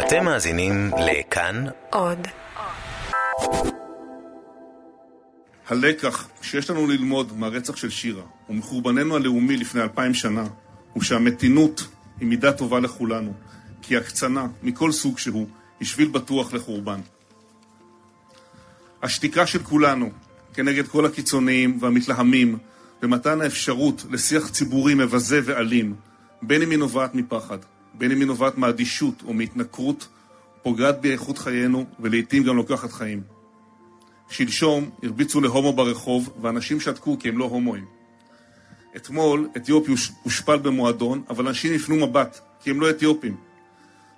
אתם מאזינים לכאן עוד. הלקח שיש לנו ללמוד מהרצח של שירה ומחורבננו הלאומי לפני אלפיים שנה הוא שהמתינות היא מידה טובה לכולנו, כי הקצנה, מכל סוג שהוא, היא שביל בטוח לחורבן. השתיקה של כולנו כנגד כל הקיצוניים והמתלהמים במתן האפשרות לשיח ציבורי מבזה ואלים, בין אם היא נובעת מפחד, בין אם היא נובעת מאדישות או מהתנכרות, פוגעת באיכות חיינו ולעיתים גם לוקחת חיים. שלשום הרביצו להומו ברחוב ואנשים שתקו כי הם לא הומואים. אתמול אתיופי הושפל במועדון, אבל אנשים הפנו מבט, כי הם לא אתיופים.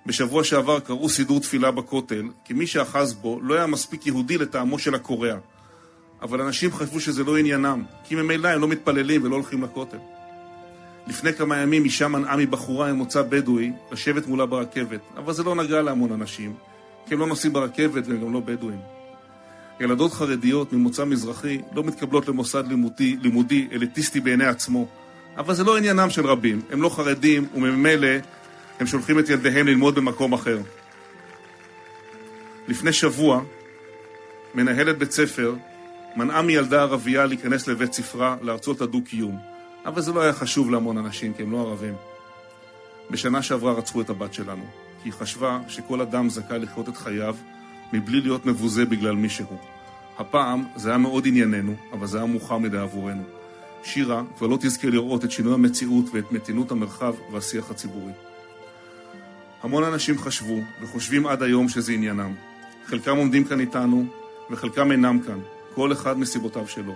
בשבוע שעבר קראו סידור תפילה בכותל, כי מי שאחז בו לא היה מספיק יהודי לטעמו של הקוריאה. אבל אנשים חשבו שזה לא עניינם, כי ממילא הם לא מתפללים ולא הולכים לכותל. לפני כמה ימים אישה מנעה מבחורה מוצא בדואי לשבת מולה ברכבת, אבל זה לא נגע להמון אנשים, כי הם לא נוסעים ברכבת והם גם לא בדואים. ילדות חרדיות ממוצא מזרחי לא מתקבלות למוסד לימודי, לימודי אליטיסטי בעיני עצמו, אבל זה לא עניינם של רבים, הם לא חרדים וממילא הם שולחים את ילדיהם ללמוד במקום אחר. לפני שבוע, מנהלת בית ספר מנעה מילדה ערבייה להיכנס לבית ספרה לארצות הדו-קיום, אבל זה לא היה חשוב להמון אנשים, כי הם לא ערבים. בשנה שעברה רצחו את הבת שלנו, כי היא חשבה שכל אדם זכאי לחיות את חייו מבלי להיות מבוזה בגלל מישהו. הפעם זה היה מאוד ענייננו, אבל זה היה מאוחר מדי עבורנו. שירה כבר לא תזכה לראות את שינוי המציאות ואת מתינות המרחב והשיח הציבורי. המון אנשים חשבו וחושבים עד היום שזה עניינם. חלקם עומדים כאן איתנו וחלקם אינם כאן, כל אחד מסיבותיו שלו.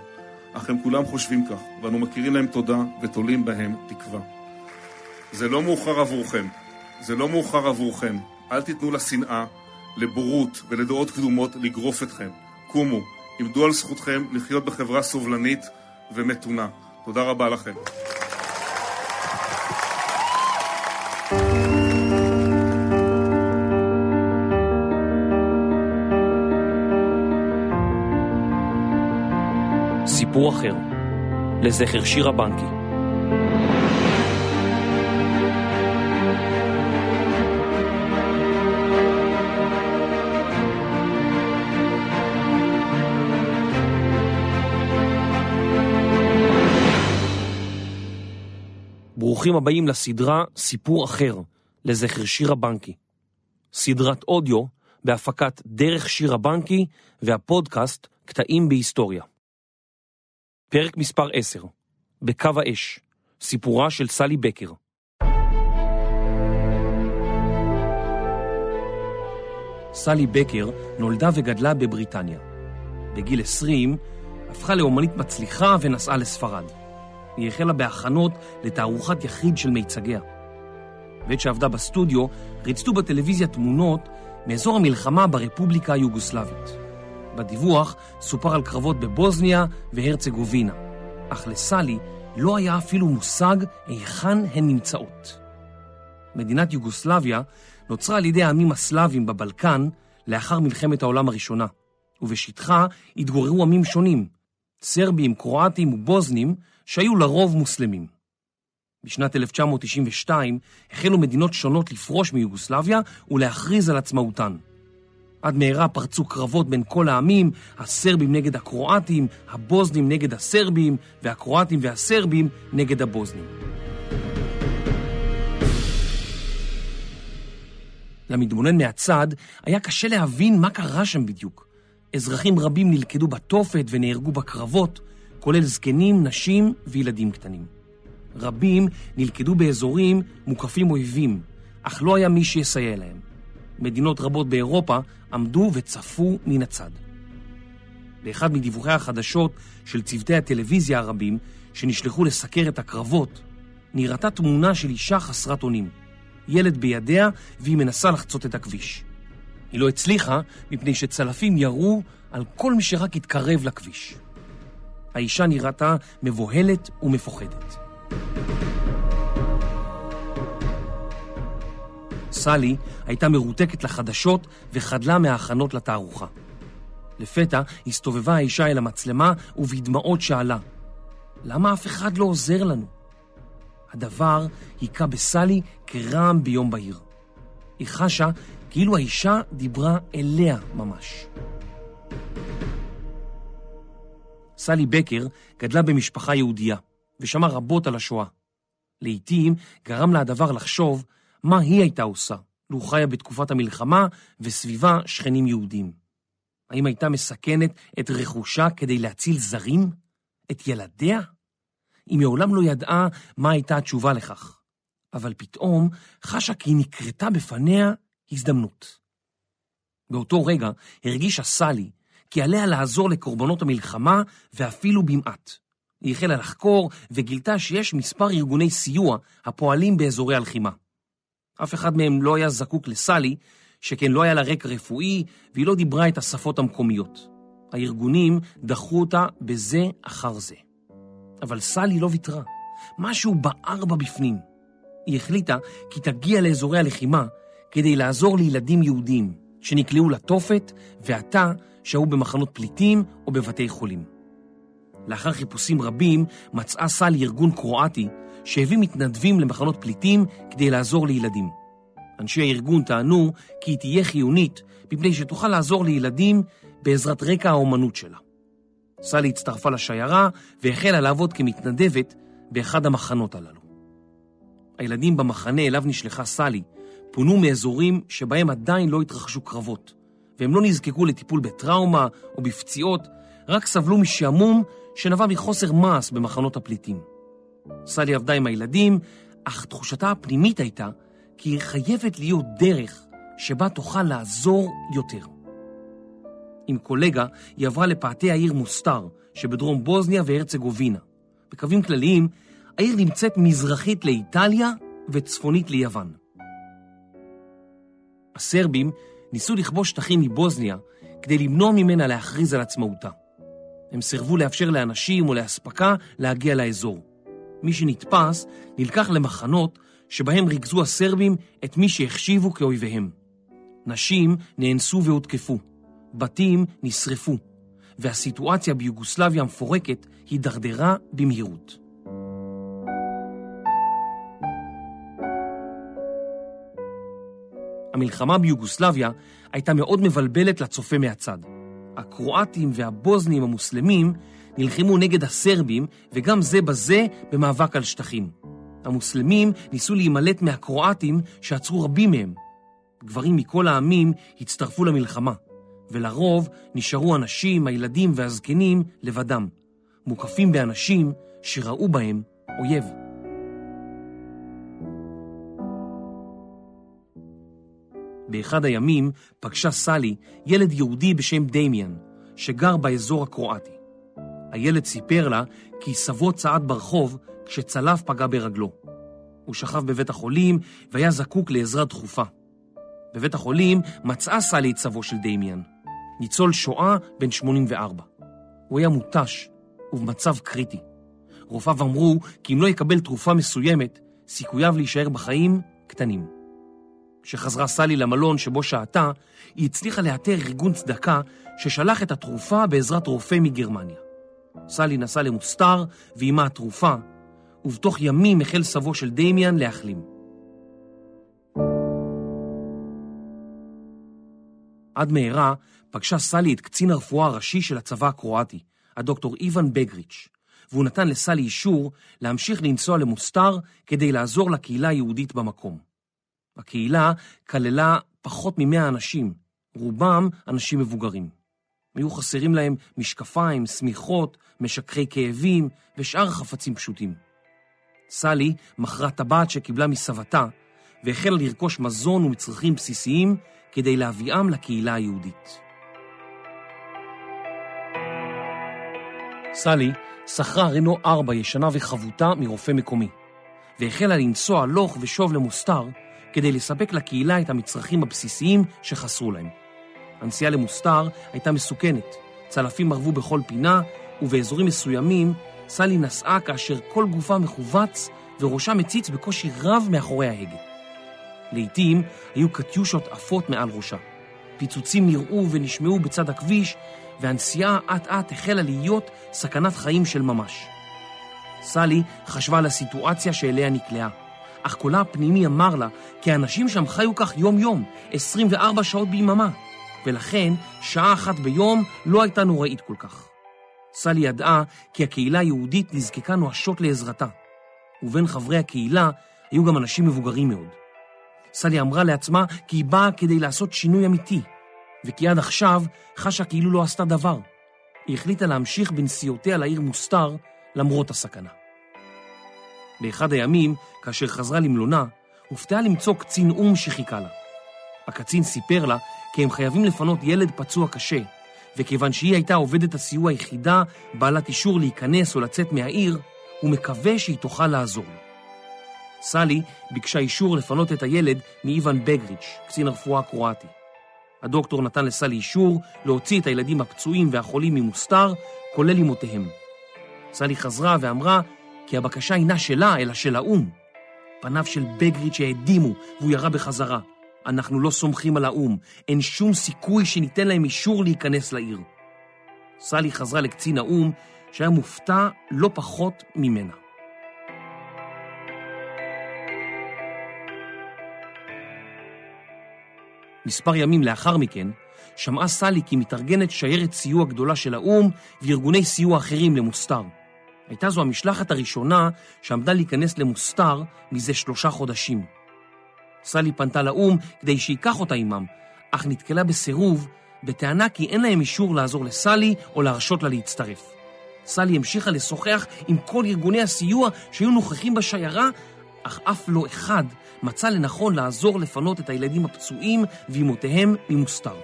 אך הם כולם חושבים כך, ואנו מכירים להם תודה ותולים בהם תקווה. זה לא מאוחר עבורכם. זה לא מאוחר עבורכם. אל תיתנו לשנאה, לבורות ולדעות קדומות לגרוף אתכם. קומו, עמדו על זכותכם לחיות בחברה סובלנית ומתונה. תודה רבה לכם. אחר, לזכר שירה בנקי. ברוכים הבאים לסדרה סיפור אחר, לזכר שירה בנקי. סדרת אודיו בהפקת דרך שירה בנקי והפודקאסט קטעים בהיסטוריה. פרק מספר 10, בקו האש, סיפורה של סלי בקר. סלי בקר נולדה וגדלה בבריטניה. בגיל 20 הפכה לאומנית מצליחה ונסעה לספרד. היא החלה בהכנות לתערוכת יחיד של מיצגיה. בעת שעבדה בסטודיו, ריצתו בטלוויזיה תמונות מאזור המלחמה ברפובליקה היוגוסלבית. בדיווח סופר על קרבות בבוזניה והרצגובינה, אך לסלי לא היה אפילו מושג היכן הן נמצאות. מדינת יוגוסלביה נוצרה על ידי העמים הסלאבים בבלקן לאחר מלחמת העולם הראשונה, ובשטחה התגוררו עמים שונים, סרבים, קרואטים ובוזנים, שהיו לרוב מוסלמים. בשנת 1992 החלו מדינות שונות לפרוש מיוגוסלביה ולהכריז על עצמאותן. עד מהרה פרצו קרבות בין כל העמים, הסרבים נגד הקרואטים, הבוזנים נגד הסרבים, והקרואטים והסרבים נגד הבוזנים. למתבונן מהצד היה קשה להבין מה קרה שם בדיוק. אזרחים רבים נלכדו בתופת ונהרגו בקרבות, כולל זקנים, נשים וילדים קטנים. רבים נלכדו באזורים מוקפים אויבים, אך לא היה מי שיסייע להם. מדינות רבות באירופה עמדו וצפו מן הצד. באחד מדיווחי החדשות של צוותי הטלוויזיה הרבים שנשלחו לסקר את הקרבות, נראתה תמונה של אישה חסרת אונים, ילד בידיה והיא מנסה לחצות את הכביש. היא לא הצליחה מפני שצלפים ירו על כל מי שרק התקרב לכביש. האישה נראתה מבוהלת ומפוחדת. סלי הייתה מרותקת לחדשות וחדלה מההכנות לתערוכה. לפתע הסתובבה האישה אל המצלמה ובדמעות שאלה, למה אף אחד לא עוזר לנו? הדבר היכה בסלי כרעם ביום בהיר. היא חשה כאילו האישה דיברה אליה ממש. סלי בקר גדלה במשפחה יהודייה, ושמעה רבות על השואה. לעתים גרם לה הדבר לחשוב מה היא הייתה עושה, לו חיה בתקופת המלחמה וסביבה שכנים יהודים. האם הייתה מסכנת את רכושה כדי להציל זרים? את ילדיה? היא מעולם לא ידעה מה הייתה התשובה לכך, אבל פתאום חשה כי נקרתה בפניה הזדמנות. באותו רגע הרגישה סלי כי עליה לעזור לקורבנות המלחמה ואפילו במעט. היא החלה לחקור וגילתה שיש מספר ארגוני סיוע הפועלים באזורי הלחימה. אף אחד מהם לא היה זקוק לסלי, שכן לא היה לה רקע רפואי והיא לא דיברה את השפות המקומיות. הארגונים דחו אותה בזה אחר זה. אבל סלי לא ויתרה, משהו בער בה בפנים. היא החליטה כי תגיע לאזורי הלחימה כדי לעזור לילדים יהודים שנקלעו לתופת ועתה שהו במחנות פליטים או בבתי חולים. לאחר חיפושים רבים מצאה סלי ארגון קרואטי שהביא מתנדבים למחנות פליטים כדי לעזור לילדים. אנשי הארגון טענו כי היא תהיה חיונית מפני שתוכל לעזור לילדים בעזרת רקע האומנות שלה. סלי הצטרפה לשיירה והחלה לעבוד כמתנדבת באחד המחנות הללו. הילדים במחנה אליו נשלחה סלי פונו מאזורים שבהם עדיין לא התרחשו קרבות, והם לא נזקקו לטיפול בטראומה או בפציעות, רק סבלו משעמום שנבע מחוסר מעש במחנות הפליטים. סלי עבדה עם הילדים, אך תחושתה הפנימית הייתה כי חייבת להיות דרך שבה תוכל לעזור יותר. עם קולגה היא עברה לפאתי העיר מוסתר שבדרום בוזניה והרצגובינה. בקווים כלליים, העיר נמצאת מזרחית לאיטליה וצפונית ליוון. הסרבים ניסו לכבוש שטחים מבוזניה כדי למנוע ממנה להכריז על עצמאותה. הם סירבו לאפשר לאנשים או לאספקה להגיע לאזור. מי שנתפס נלקח למחנות שבהם ריכזו הסרבים את מי שהחשיבו כאויביהם. נשים נאנסו והותקפו, בתים נשרפו, והסיטואציה ביוגוסלביה המפורקת הידרדרה במהירות. המלחמה ביוגוסלביה הייתה מאוד מבלבלת לצופה מהצד. הקרואטים והבוזנים המוסלמים נלחמו נגד הסרבים וגם זה בזה במאבק על שטחים. המוסלמים ניסו להימלט מהקרואטים שעצרו רבים מהם. גברים מכל העמים הצטרפו למלחמה, ולרוב נשארו הנשים, הילדים והזקנים לבדם, מוקפים באנשים שראו בהם אויב. באחד הימים פגשה סלי ילד יהודי בשם דמיאן, שגר באזור הקרואטי. הילד סיפר לה כי סבו צעד ברחוב כשצלף פגע ברגלו. הוא שכב בבית החולים והיה זקוק לעזרה דחופה. בבית החולים מצאה סלי את סבו של דמיאן, ניצול שואה בן 84. הוא היה מותש ובמצב קריטי. רופאיו אמרו כי אם לא יקבל תרופה מסוימת, סיכוייו להישאר בחיים קטנים. כשחזרה סלי למלון שבו שהתה, היא הצליחה לאתר ארגון צדקה ששלח את התרופה בעזרת רופא מגרמניה. סלי נסע למוסתר ועימה התרופה, ובתוך ימים החל סבו של דמיאן להחלים. עד מהרה פגשה סלי את קצין הרפואה הראשי של הצבא הקרואטי, הדוקטור איוון בגריץ', והוא נתן לסלי אישור להמשיך לנסוע למוסתר כדי לעזור לקהילה היהודית במקום. הקהילה כללה פחות ממאה אנשים, רובם אנשים מבוגרים. היו חסרים להם משקפיים, שמיכות, משככי כאבים ושאר חפצים פשוטים. סלי מכרה טבעת שקיבלה מסבתה והחלה לרכוש מזון ומצרכים בסיסיים כדי להביאם לקהילה היהודית. סלי שכרה רנו ארבע ישנה וחבוטה מרופא מקומי, והחלה לנסוע הלוך ושוב למוסתר כדי לספק לקהילה את המצרכים הבסיסיים שחסרו להם. הנסיעה למוסתר הייתה מסוכנת, צלפים ערבו בכל פינה, ובאזורים מסוימים סלי נסעה כאשר כל גופה מכווץ וראשה מציץ בקושי רב מאחורי ההגה. לעתים היו קטיושות עפות מעל ראשה. פיצוצים נראו ונשמעו בצד הכביש, והנסיעה אט-אט החלה להיות סכנת חיים של ממש. סלי חשבה על הסיטואציה שאליה נקלעה, אך קולה הפנימי אמר לה כי האנשים שם חיו כך יום-יום, 24 שעות ביממה, ולכן שעה אחת ביום לא הייתה נוראית כל כך. סלי ידעה כי הקהילה היהודית נזקקה נואשות לעזרתה, ובין חברי הקהילה היו גם אנשים מבוגרים מאוד. סלי אמרה לעצמה כי היא באה כדי לעשות שינוי אמיתי, וכי עד עכשיו חשה כאילו לא עשתה דבר. היא החליטה להמשיך בנסיעותיה לעיר מוסתר למרות הסכנה. באחד הימים, כאשר חזרה למלונה, הופתעה למצוא קצין או"ם שחיכה לה. הקצין סיפר לה כי הם חייבים לפנות ילד פצוע קשה, וכיוון שהיא הייתה עובדת הסיוע היחידה בעלת אישור להיכנס או לצאת מהעיר, הוא מקווה שהיא תוכל לעזור. סלי ביקשה אישור לפנות את הילד מאיוון בגריץ', קצין הרפואה הקרואטי. הדוקטור נתן לסלי אישור להוציא את הילדים הפצועים והחולים ממוסתר, כולל אמותיהם. סלי חזרה ואמרה כי הבקשה אינה שלה, אלא של האו"ם. פניו של בגריץ' העדימו, והוא ירה בחזרה. אנחנו לא סומכים על האו"ם, אין שום סיכוי שניתן להם אישור להיכנס לעיר. סלי חזרה לקצין האו"ם, שהיה מופתע לא פחות ממנה. מספר ימים לאחר מכן, שמעה סלי כי מתארגנת שיירת סיוע גדולה של האו"ם וארגוני סיוע אחרים למוסתר. הייתה זו המשלחת הראשונה שעמדה להיכנס למוסתר מזה שלושה חודשים. סלי פנתה לאו"ם כדי שייקח אותה עמם, אך נתקלה בסירוב בטענה כי אין להם אישור לעזור לסלי או להרשות לה להצטרף. סלי המשיכה לשוחח עם כל ארגוני הסיוע שהיו נוכחים בשיירה, אך אף לא אחד מצא לנכון לעזור לפנות את הילדים הפצועים ואימותיהם ממוסתר.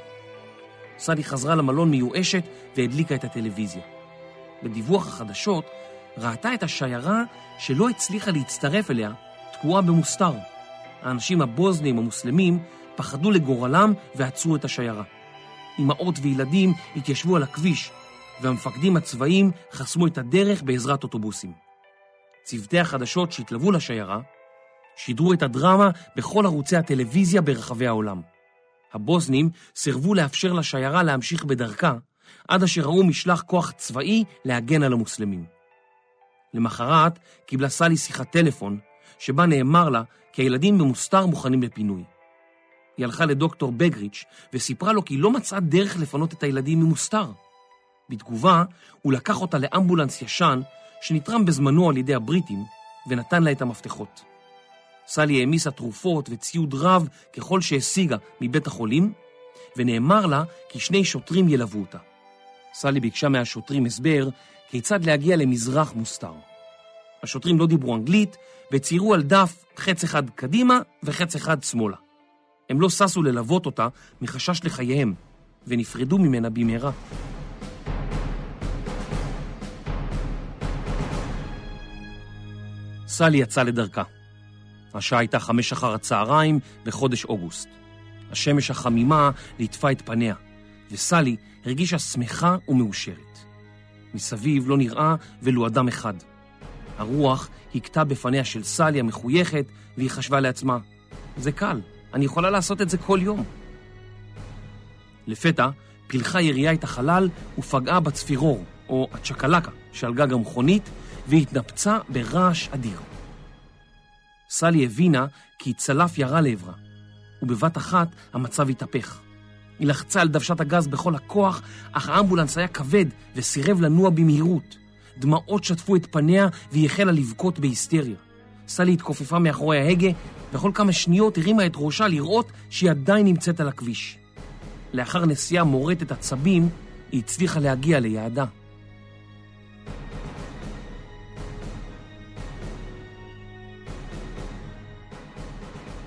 סלי חזרה למלון מיואשת והדליקה את הטלוויזיה. בדיווח החדשות ראתה את השיירה שלא הצליחה להצטרף אליה תקועה במוסתר. האנשים הבוזנים המוסלמים פחדו לגורלם ועצרו את השיירה. אמהות וילדים התיישבו על הכביש, והמפקדים הצבאיים חסמו את הדרך בעזרת אוטובוסים. צוותי החדשות שהתלוו לשיירה שידרו את הדרמה בכל ערוצי הטלוויזיה ברחבי העולם. הבוזנים סירבו לאפשר לשיירה להמשיך בדרכה, עד אשר ראו משלח כוח צבאי להגן על המוסלמים. למחרת קיבלה סלי שיחת טלפון, שבה נאמר לה כי הילדים במוסתר מוכנים לפינוי. היא הלכה לדוקטור בגריץ' וסיפרה לו כי לא מצאה דרך לפנות את הילדים ממוסתר. בתגובה, הוא לקח אותה לאמבולנס ישן שנתרם בזמנו על ידי הבריטים ונתן לה את המפתחות. סלי העמיסה תרופות וציוד רב ככל שהשיגה מבית החולים, ונאמר לה כי שני שוטרים ילוו אותה. סלי ביקשה מהשוטרים הסבר כיצד להגיע למזרח מוסתר. השוטרים לא דיברו אנגלית וציירו על דף חץ אחד קדימה וחץ אחד שמאלה. הם לא ששו ללוות אותה מחשש לחייהם, ונפרדו ממנה במהרה. סלי יצאה לדרכה. השעה הייתה חמש אחר הצהריים בחודש אוגוסט. השמש החמימה ליטפה את פניה, וסלי הרגישה שמחה ומאושרת. מסביב לא נראה ולו אדם אחד. הרוח הכתה בפניה של סלי המחויכת, והיא חשבה לעצמה, זה קל, אני יכולה לעשות את זה כל יום. לפתע פילחה ירייה את החלל ופגעה בצפירור, או הצ'קלקה, שעל גג המכונית, והתנפצה ברעש אדיר. סלי הבינה כי צלף ירה לעברה, ובבת אחת המצב התהפך. היא לחצה על דוושת הגז בכל הכוח, אך האמבולנס היה כבד וסירב לנוע במהירות. דמעות שטפו את פניה והיא החלה לבכות בהיסטריה. סלי התכופפה מאחורי ההגה, וכל כמה שניות הרימה את ראשה לראות שהיא עדיין נמצאת על הכביש. לאחר נסיעה מורטת עצבים, היא הצליחה להגיע ליעדה.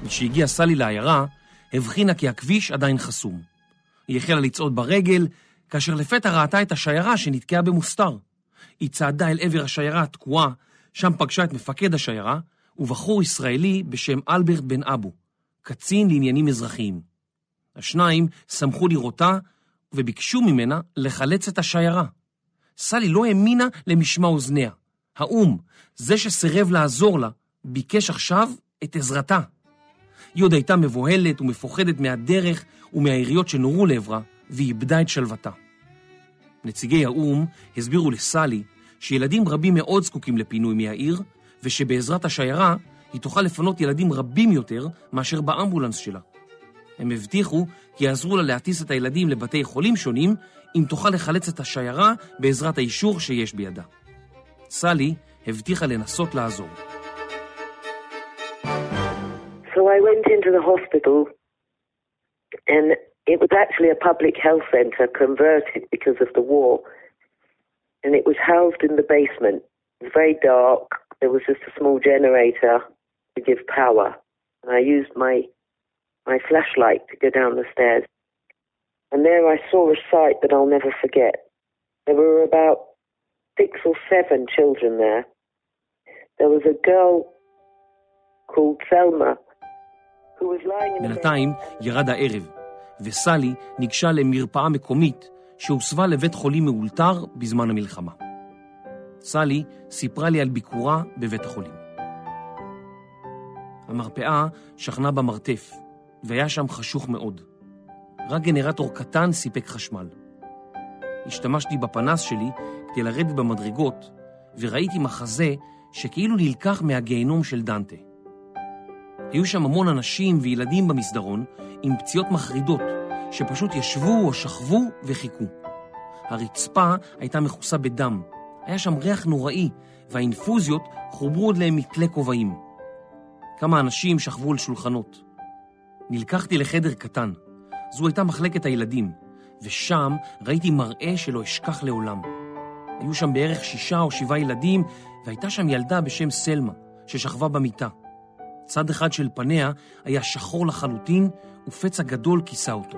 כשהגיעה סלי לעיירה, הבחינה כי הכביש עדיין חסום. היא החלה לצעוד ברגל, כאשר לפתע ראתה את השיירה שנתקעה במוסתר. היא צעדה אל עבר השיירה התקועה, שם פגשה את מפקד השיירה, ובחור ישראלי בשם אלברט בן אבו, קצין לעניינים אזרחיים. השניים שמחו לראותה וביקשו ממנה לחלץ את השיירה. סלי לא האמינה למשמע אוזניה. האו"ם, זה שסירב לעזור לה, ביקש עכשיו את עזרתה. היא עוד הייתה מבוהלת ומפוחדת מהדרך ומהיריות שנורו לעברה, והיא איבדה את שלוותה. נציגי האו"ם הסבירו לסלי שילדים רבים מאוד זקוקים לפינוי מהעיר, ושבעזרת השיירה היא תוכל לפנות ילדים רבים יותר מאשר באמבולנס שלה. הם הבטיחו כי יעזרו לה להטיס את הילדים לבתי חולים שונים, אם תוכל לחלץ את השיירה בעזרת האישור שיש בידה. סלי הבטיחה לנסות לעזור. So I went into the hospital and it was actually a public health centre converted because of the war. And it was housed in the basement. It was very dark. There was just a small generator to give power. And I used my my flashlight to go down the stairs. And there I saw a sight that I'll never forget. There were about six or seven children there. There was a girl called Selma who was lying in a בינתיים ירד הערב, וסלי ניגשה למרפאה מקומית שהוסבה לבית חולים מאולתר בזמן המלחמה. סלי סיפרה לי על ביקורה בבית החולים. המרפאה שכנה במרתף, והיה שם חשוך מאוד. רק גנרטור קטן סיפק חשמל. השתמשתי בפנס שלי כדי לרדת במדרגות, וראיתי מחזה שכאילו נלקח מהגיהנום של דנטה. היו שם המון אנשים וילדים במסדרון עם פציעות מחרידות, שפשוט ישבו או שכבו וחיכו. הרצפה הייתה מכוסה בדם, היה שם ריח נוראי, והאינפוזיות חוברו עוד להם מכלי כובעים. כמה אנשים שכבו על שולחנות. נלקחתי לחדר קטן. זו הייתה מחלקת הילדים, ושם ראיתי מראה שלא אשכח לעולם. היו שם בערך שישה או שבעה ילדים, והייתה שם ילדה בשם סלמה, ששכבה במיטה. צד אחד של פניה היה שחור לחלוטין, ופצע גדול כיסה אותו.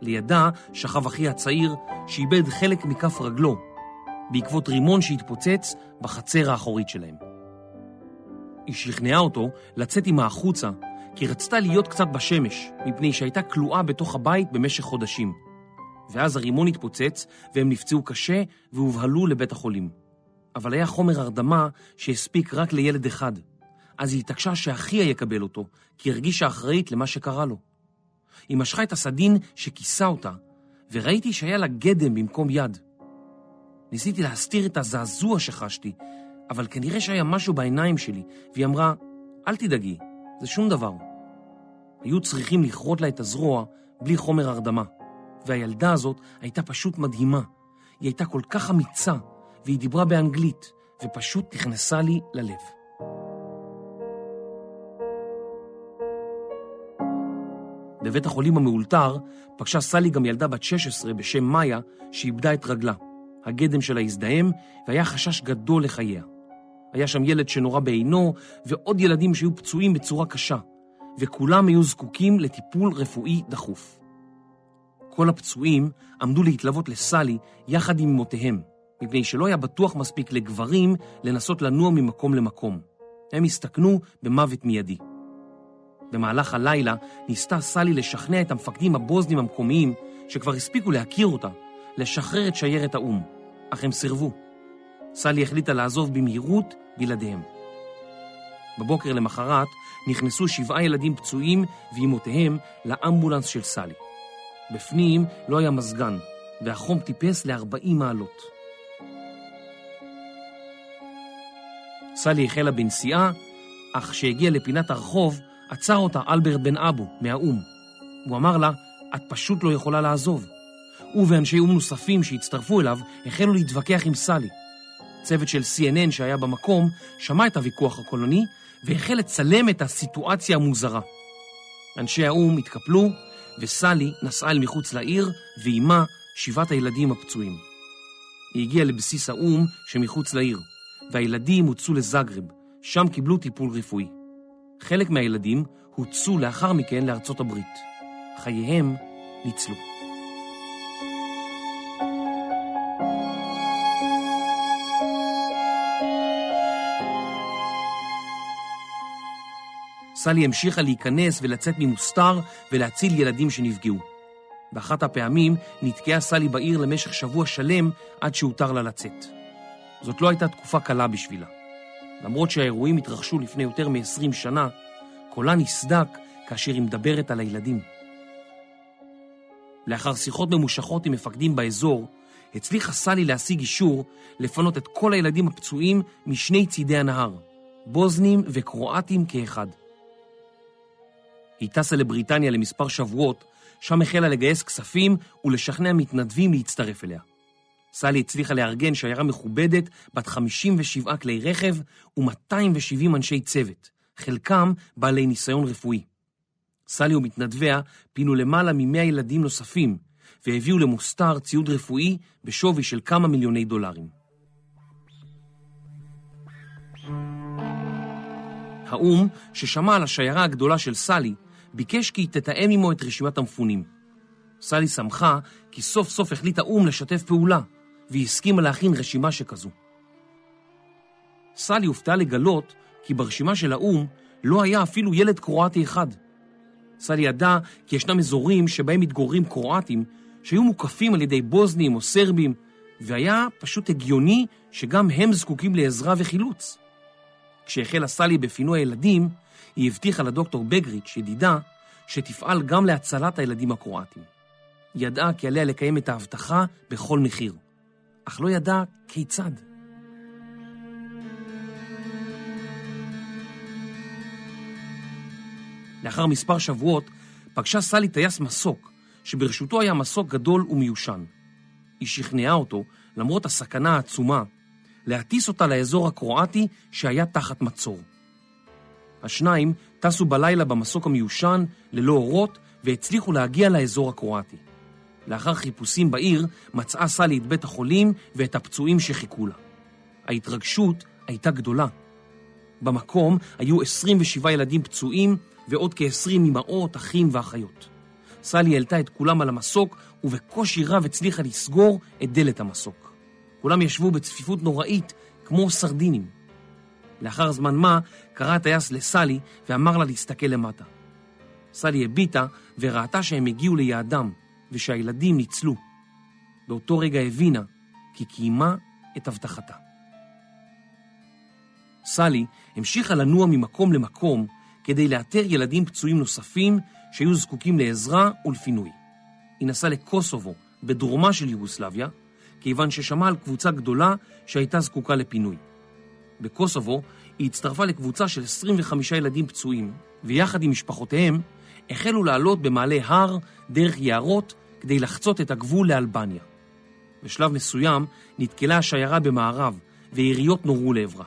לידה שכב אחי הצעיר, שאיבד חלק מכף רגלו, בעקבות רימון שהתפוצץ בחצר האחורית שלהם. היא שכנעה אותו לצאת עמה החוצה, כי רצתה להיות קצת בשמש, מפני שהייתה כלואה בתוך הבית במשך חודשים. ואז הרימון התפוצץ, והם נפצעו קשה והובהלו לבית החולים. אבל היה חומר הרדמה שהספיק רק לילד אחד. אז היא התעקשה שאחיה יקבל אותו, כי הרגישה אחראית למה שקרה לו. היא משכה את הסדין שכיסה אותה, וראיתי שהיה לה גדם במקום יד. ניסיתי להסתיר את הזעזוע שחשתי, אבל כנראה שהיה משהו בעיניים שלי, והיא אמרה, אל תדאגי, זה שום דבר. היו צריכים לכרות לה את הזרוע בלי חומר הרדמה, והילדה הזאת הייתה פשוט מדהימה. היא הייתה כל כך אמיצה, והיא דיברה באנגלית, ופשוט נכנסה לי ללב. בבית החולים המאולתר פגשה סלי גם ילדה בת 16 בשם מאיה, שאיבדה את רגלה. הגדם שלה הזדהם, והיה חשש גדול לחייה. היה שם ילד שנורה בעינו, ועוד ילדים שהיו פצועים בצורה קשה, וכולם היו זקוקים לטיפול רפואי דחוף. כל הפצועים עמדו להתלוות לסלי יחד עם אמותיהם, מפני שלא היה בטוח מספיק לגברים לנסות לנוע ממקום למקום. הם הסתכנו במוות מיידי. במהלך הלילה ניסתה סלי לשכנע את המפקדים הבוזנים המקומיים, שכבר הספיקו להכיר אותה, לשחרר את שיירת האו"ם, אך הם סירבו. סלי החליטה לעזוב במהירות בלעדיהם. בבוקר למחרת נכנסו שבעה ילדים פצועים ואימותיהם לאמבולנס של סלי. בפנים לא היה מזגן, והחום טיפס ל-40 מעלות. סלי החלה בנסיעה, אך כשהגיעה לפינת הרחוב, עצר אותה אלברט בן אבו מהאו"ם. הוא אמר לה, את פשוט לא יכולה לעזוב. הוא ואנשי או"ם נוספים שהצטרפו אליו החלו להתווכח עם סלי. צוות של CNN שהיה במקום שמע את הוויכוח הקולוני והחל לצלם את הסיטואציה המוזרה. אנשי האו"ם התקפלו, וסלי נסעה אל מחוץ לעיר, ועימה שבעת הילדים הפצועים. היא הגיעה לבסיס האו"ם שמחוץ לעיר, והילדים הוצאו לזגרב, שם קיבלו טיפול רפואי. חלק מהילדים הוצאו לאחר מכן לארצות הברית. חייהם ניצלו. סלי המשיכה להיכנס ולצאת ממוסתר ולהציל ילדים שנפגעו. באחת הפעמים נתקעה סלי בעיר למשך שבוע שלם עד שהותר לה לצאת. זאת לא הייתה תקופה קלה בשבילה. למרות שהאירועים התרחשו לפני יותר מ-20 שנה, קולה נסדק כאשר היא מדברת על הילדים. לאחר שיחות ממושכות עם מפקדים באזור, הצליחה סלי להשיג אישור לפנות את כל הילדים הפצועים משני צידי הנהר, בוזנים וקרואטים כאחד. היא טסה לבריטניה למספר שבועות, שם החלה לגייס כספים ולשכנע מתנדבים להצטרף אליה. סלי הצליחה לארגן שיירה מכובדת בת 57 כלי רכב ו-270 אנשי צוות, חלקם בעלי ניסיון רפואי. סלי ומתנדביה פינו למעלה מ-100 ילדים נוספים והביאו למוסתר ציוד רפואי בשווי של כמה מיליוני דולרים. האו"ם, ששמע על השיירה הגדולה של סלי, ביקש כי היא תתאם עמו את רשימת המפונים. סלי שמחה כי סוף סוף החליט האו"ם לשתף פעולה, והיא הסכימה להכין רשימה שכזו. סלי הופתעה לגלות כי ברשימה של האו"ם לא היה אפילו ילד קרואטי אחד. סלי ידע כי ישנם אזורים שבהם מתגוררים קרואטים שהיו מוקפים על ידי בוזנים או סרבים, והיה פשוט הגיוני שגם הם זקוקים לעזרה וחילוץ. כשהחלה סלי בפינוי הילדים, היא הבטיחה לדוקטור בגריץ', ידידה, שתפעל גם להצלת הילדים הקרואטים. היא ידעה כי עליה לקיים את ההבטחה בכל מחיר, אך לא ידעה כיצד. לאחר מספר שבועות פגשה סלי טייס מסוק, שברשותו היה מסוק גדול ומיושן. היא שכנעה אותו, למרות הסכנה העצומה, להטיס אותה לאזור הקרואטי שהיה תחת מצור. השניים טסו בלילה במסוק המיושן ללא אורות והצליחו להגיע לאזור הקרואטי. לאחר חיפושים בעיר מצאה סלי את בית החולים ואת הפצועים שחיכו לה. ההתרגשות הייתה גדולה. במקום היו 27 ילדים פצועים ועוד כ-20 אמהות, אחים ואחיות. סלי העלתה את כולם על המסוק ובקושי רב הצליחה לסגור את דלת המסוק. כולם ישבו בצפיפות נוראית כמו סרדינים. לאחר זמן מה קרא הטייס לסלי ואמר לה להסתכל למטה. סלי הביטה וראתה שהם הגיעו ליעדם ושהילדים ניצלו. באותו רגע הבינה כי קיימה את הבטחתה. סלי המשיכה לנוע ממקום למקום כדי לאתר ילדים פצועים נוספים שהיו זקוקים לעזרה ולפינוי. היא נסעה לקוסובו, בדרומה של יוגוסלביה, כיוון ששמעה על קבוצה גדולה שהייתה זקוקה לפינוי. בקוסובו היא הצטרפה לקבוצה של 25 ילדים פצועים, ויחד עם משפחותיהם החלו לעלות במעלה הר דרך יערות כדי לחצות את הגבול לאלבניה. בשלב מסוים נתקלה השיירה במערב, ויריות נורו לעברה.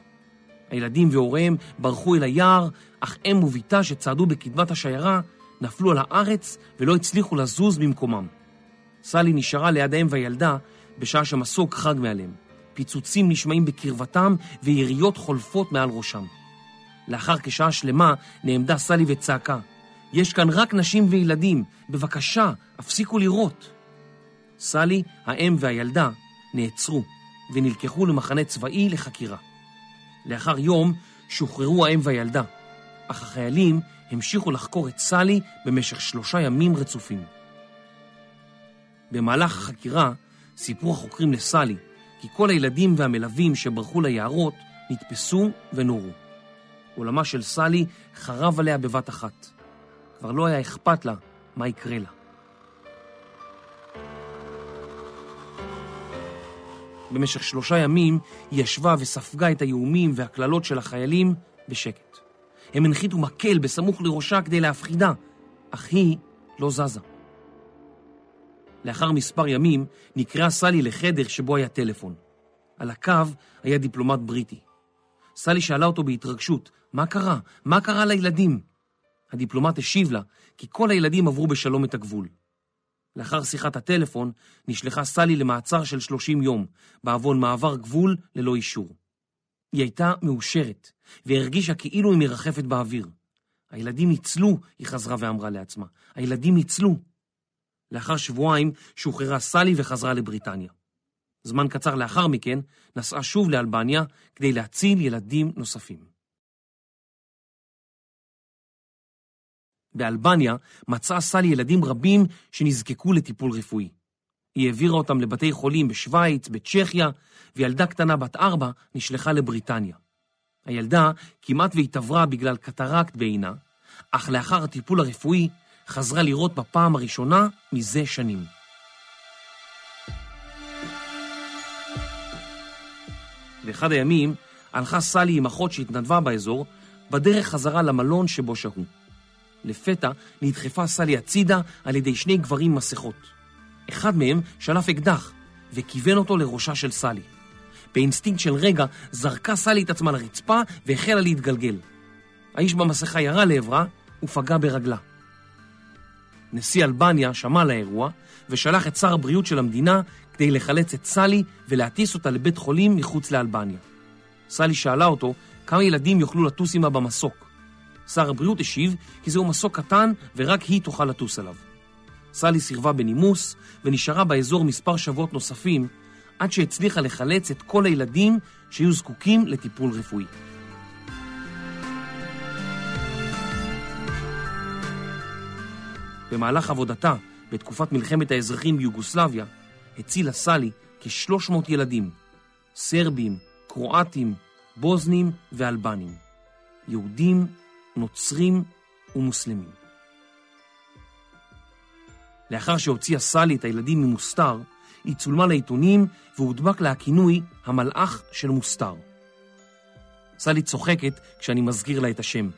הילדים והוריהם ברחו אל היער, אך אם וביתה שצעדו בקדמת השיירה נפלו על הארץ ולא הצליחו לזוז במקומם. סלי נשארה ליד האם והילדה בשעה שמסוק חג מעליהם. פיצוצים נשמעים בקרבתם ויריות חולפות מעל ראשם. לאחר כשעה שלמה נעמדה סלי וצעקה, יש כאן רק נשים וילדים, בבקשה, הפסיקו לירות. סלי, האם והילדה נעצרו ונלקחו למחנה צבאי לחקירה. לאחר יום שוחררו האם והילדה, אך החיילים המשיכו לחקור את סלי במשך שלושה ימים רצופים. במהלך החקירה סיפרו החוקרים לסלי כי כל הילדים והמלווים שברחו ליערות נתפסו ונורו. עולמה של סלי חרב עליה בבת אחת. כבר לא היה אכפת לה מה יקרה לה. במשך שלושה ימים היא ישבה וספגה את האיומים והקללות של החיילים בשקט. הם הנחיתו מקל בסמוך לראשה כדי להפחידה, אך היא לא זזה. לאחר מספר ימים נקראה סלי לחדר שבו היה טלפון. על הקו היה דיפלומט בריטי. סלי שאלה אותו בהתרגשות, מה קרה? מה קרה לילדים? הדיפלומט השיב לה כי כל הילדים עברו בשלום את הגבול. לאחר שיחת הטלפון נשלחה סלי למעצר של 30 יום, בעוון מעבר גבול ללא אישור. היא הייתה מאושרת, והרגישה כאילו היא מרחפת באוויר. הילדים ניצלו, היא חזרה ואמרה לעצמה. הילדים ניצלו. לאחר שבועיים שוחררה סלי וחזרה לבריטניה. זמן קצר לאחר מכן נסעה שוב לאלבניה כדי להציל ילדים נוספים. באלבניה מצאה סלי ילדים רבים שנזקקו לטיפול רפואי. היא העבירה אותם לבתי חולים בשוויץ, בצ'כיה, וילדה קטנה בת ארבע נשלחה לבריטניה. הילדה כמעט והתעברה בגלל קטרקט בעינה, אך לאחר הטיפול הרפואי חזרה לראות בפעם הראשונה מזה שנים. באחד הימים הלכה סלי עם אחות שהתנדבה באזור, בדרך חזרה למלון שבו שהו. לפתע נדחפה סלי הצידה על ידי שני גברים במסכות. אחד מהם שלף אקדח וכיוון אותו לראשה של סלי. באינסטינקט של רגע זרקה סלי את עצמה לרצפה והחלה להתגלגל. האיש במסכה ירה לעברה ופגע ברגלה. נשיא אלבניה שמע על האירוע ושלח את שר הבריאות של המדינה כדי לחלץ את סלי ולהטיס אותה לבית חולים מחוץ לאלבניה. סלי שאלה אותו כמה ילדים יוכלו לטוס עמה במסוק. שר הבריאות השיב כי זהו מסוק קטן ורק היא תוכל לטוס עליו. סלי סירבה בנימוס ונשארה באזור מספר שבועות נוספים עד שהצליחה לחלץ את כל הילדים שהיו זקוקים לטיפול רפואי. במהלך עבודתה בתקופת מלחמת האזרחים ביוגוסלביה הצילה סלי כ-300 ילדים, סרבים, קרואטים, בוזנים ואלבנים, יהודים, נוצרים ומוסלמים. לאחר שהוציאה סלי את הילדים ממוסתר, היא צולמה לעיתונים והודבק לה הכינוי המלאך של מוסתר. סלי צוחקת כשאני מזכיר לה את השם.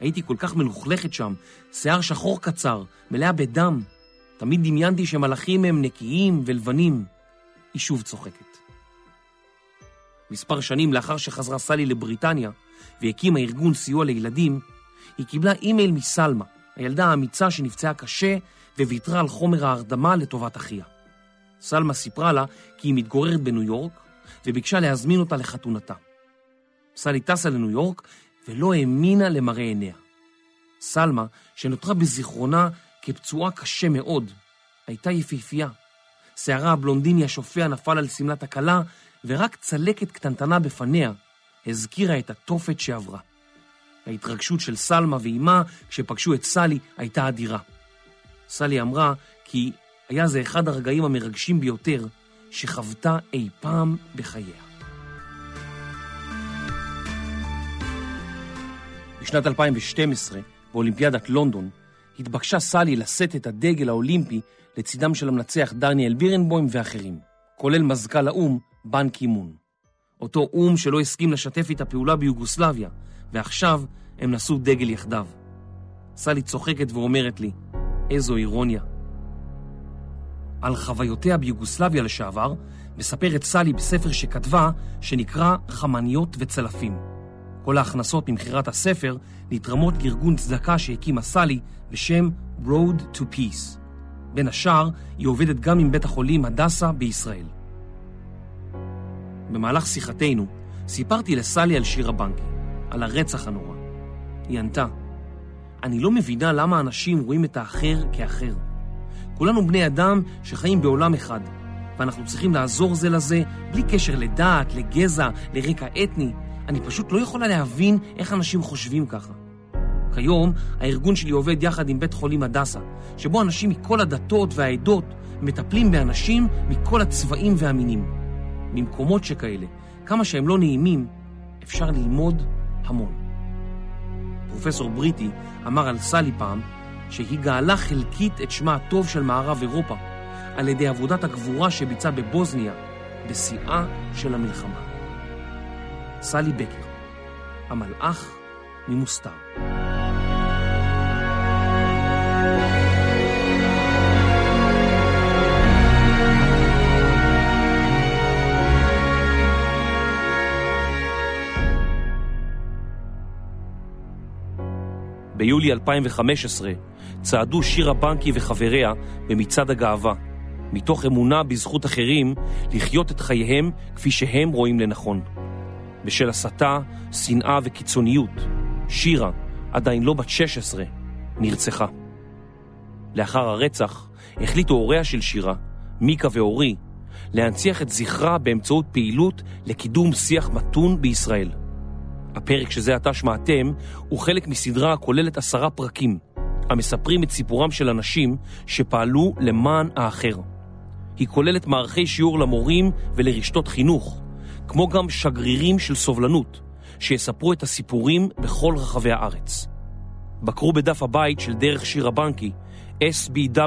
הייתי כל כך מלוכלכת שם, שיער שחור קצר, מלאה בדם. תמיד דמיינתי שמלאכים הם נקיים ולבנים. היא שוב צוחקת. מספר שנים לאחר שחזרה סלי לבריטניה והקימה ארגון סיוע לילדים, היא קיבלה אימייל מסלמה, הילדה האמיצה שנפצעה קשה וויתרה על חומר ההרדמה לטובת אחיה. סלמה סיפרה לה כי היא מתגוררת בניו יורק וביקשה להזמין אותה לחתונתה. סלי טסה לניו יורק ולא האמינה למראה עיניה. סלמה, שנותרה בזיכרונה כפצועה קשה מאוד, הייתה יפהפייה. שערה הבלונדיני השופע נפל על שמלת הכלה, ורק צלקת קטנטנה בפניה הזכירה את התופת שעברה. ההתרגשות של סלמה ואימה כשפגשו את סלי הייתה אדירה. סלי אמרה כי היה זה אחד הרגעים המרגשים ביותר שחוותה אי פעם בחייה. בשנת 2012, באולימפיאדת לונדון, התבקשה סלי לשאת את הדגל האולימפי לצידם של המנצח דניאל בירנבוים ואחרים, כולל מזכ"ל האו"ם, בן קימון. אותו או"ם שלא הסכים לשתף איתה פעולה ביוגוסלביה, ועכשיו הם נשאו דגל יחדיו. סלי צוחקת ואומרת לי, איזו אירוניה. על חוויותיה ביוגוסלביה לשעבר, מספרת סלי בספר שכתבה, שנקרא חמניות וצלפים. כל ההכנסות ממכירת הספר נתרמות לארגון צדקה שהקימה סלי בשם Road to Peace. בין השאר, היא עובדת גם עם בית החולים הדסה בישראל. במהלך שיחתנו, סיפרתי לסלי על שיר הבנקי, על הרצח הנורא. היא ענתה, אני לא מבינה למה אנשים רואים את האחר כאחר. כולנו בני אדם שחיים בעולם אחד, ואנחנו צריכים לעזור זה לזה בלי קשר לדת, לגזע, לרקע אתני. אני פשוט לא יכולה להבין איך אנשים חושבים ככה. כיום הארגון שלי עובד יחד עם בית חולים הדסה, שבו אנשים מכל הדתות והעדות מטפלים באנשים מכל הצבעים והמינים. ממקומות שכאלה, כמה שהם לא נעימים, אפשר ללמוד המון. פרופסור בריטי אמר על סלי פעם שהיא גאלה חלקית את שמה הטוב של מערב אירופה על ידי עבודת הגבורה שביצעה בבוזניה בשיאה של המלחמה. סלי בקר, המלאך ממוסתר. ביולי 2015 צעדו שירה בנקי וחבריה במצעד הגאווה, מתוך אמונה בזכות אחרים לחיות את חייהם כפי שהם רואים לנכון. בשל הסתה, שנאה וקיצוניות, שירה, עדיין לא בת 16, נרצחה. לאחר הרצח החליטו הוריה של שירה, מיקה ואורי, להנציח את זכרה באמצעות פעילות לקידום שיח מתון בישראל. הפרק שזה עתה שמעתם הוא חלק מסדרה הכוללת עשרה פרקים, המספרים את סיפורם של אנשים שפעלו למען האחר. היא כוללת מערכי שיעור למורים ולרשתות חינוך, כמו גם שגרירים של סובלנות, שיספרו את הסיפורים בכל רחבי הארץ. בקרו בדף הבית של דרך שיר הבנקי, sbw.org.il.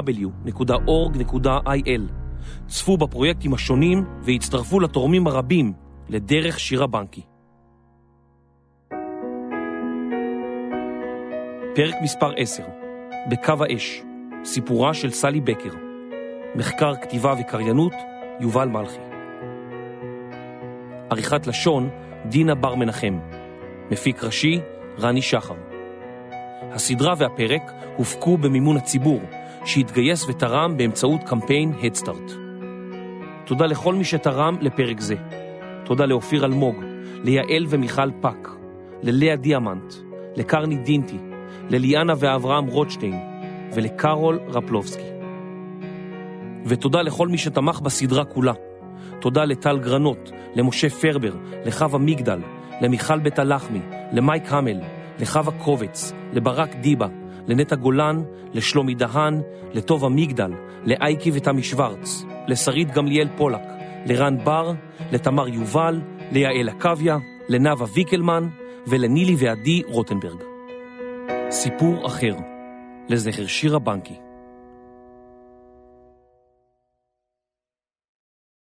צפו בפרויקטים השונים והצטרפו לתורמים הרבים לדרך שיר הבנקי. פרק מספר 10, בקו האש, סיפורה של סלי בקר. מחקר, כתיבה וקריינות, יובל מלכי. עריכת לשון, דינה בר מנחם. מפיק ראשי, רני שחר. הסדרה והפרק הופקו במימון הציבור, שהתגייס ותרם באמצעות קמפיין הדסטארט. תודה לכל מי שתרם לפרק זה. תודה לאופיר אלמוג, ליעל ומיכל פק, ללאה דיאמנט, לקרני דינטי, לליאנה ואברהם רוטשטיין ולקרול רפלובסקי. ותודה לכל מי שתמך בסדרה כולה. תודה לטל גרנות, למשה פרבר, לחווה מגדל, למיכל בית הלחמי, למייק המל, לחווה קובץ, לברק דיבה, לנטע גולן, לשלומי דהן, לטובה מגדל, לאייקי ותמי שוורץ, לשרית גמליאל פולק, לרן בר, לתמר יובל, ליעל עקביה, לנאוה ויקלמן ולנילי ועדי רוטנברג. סיפור אחר, לזכר שירה בנקי.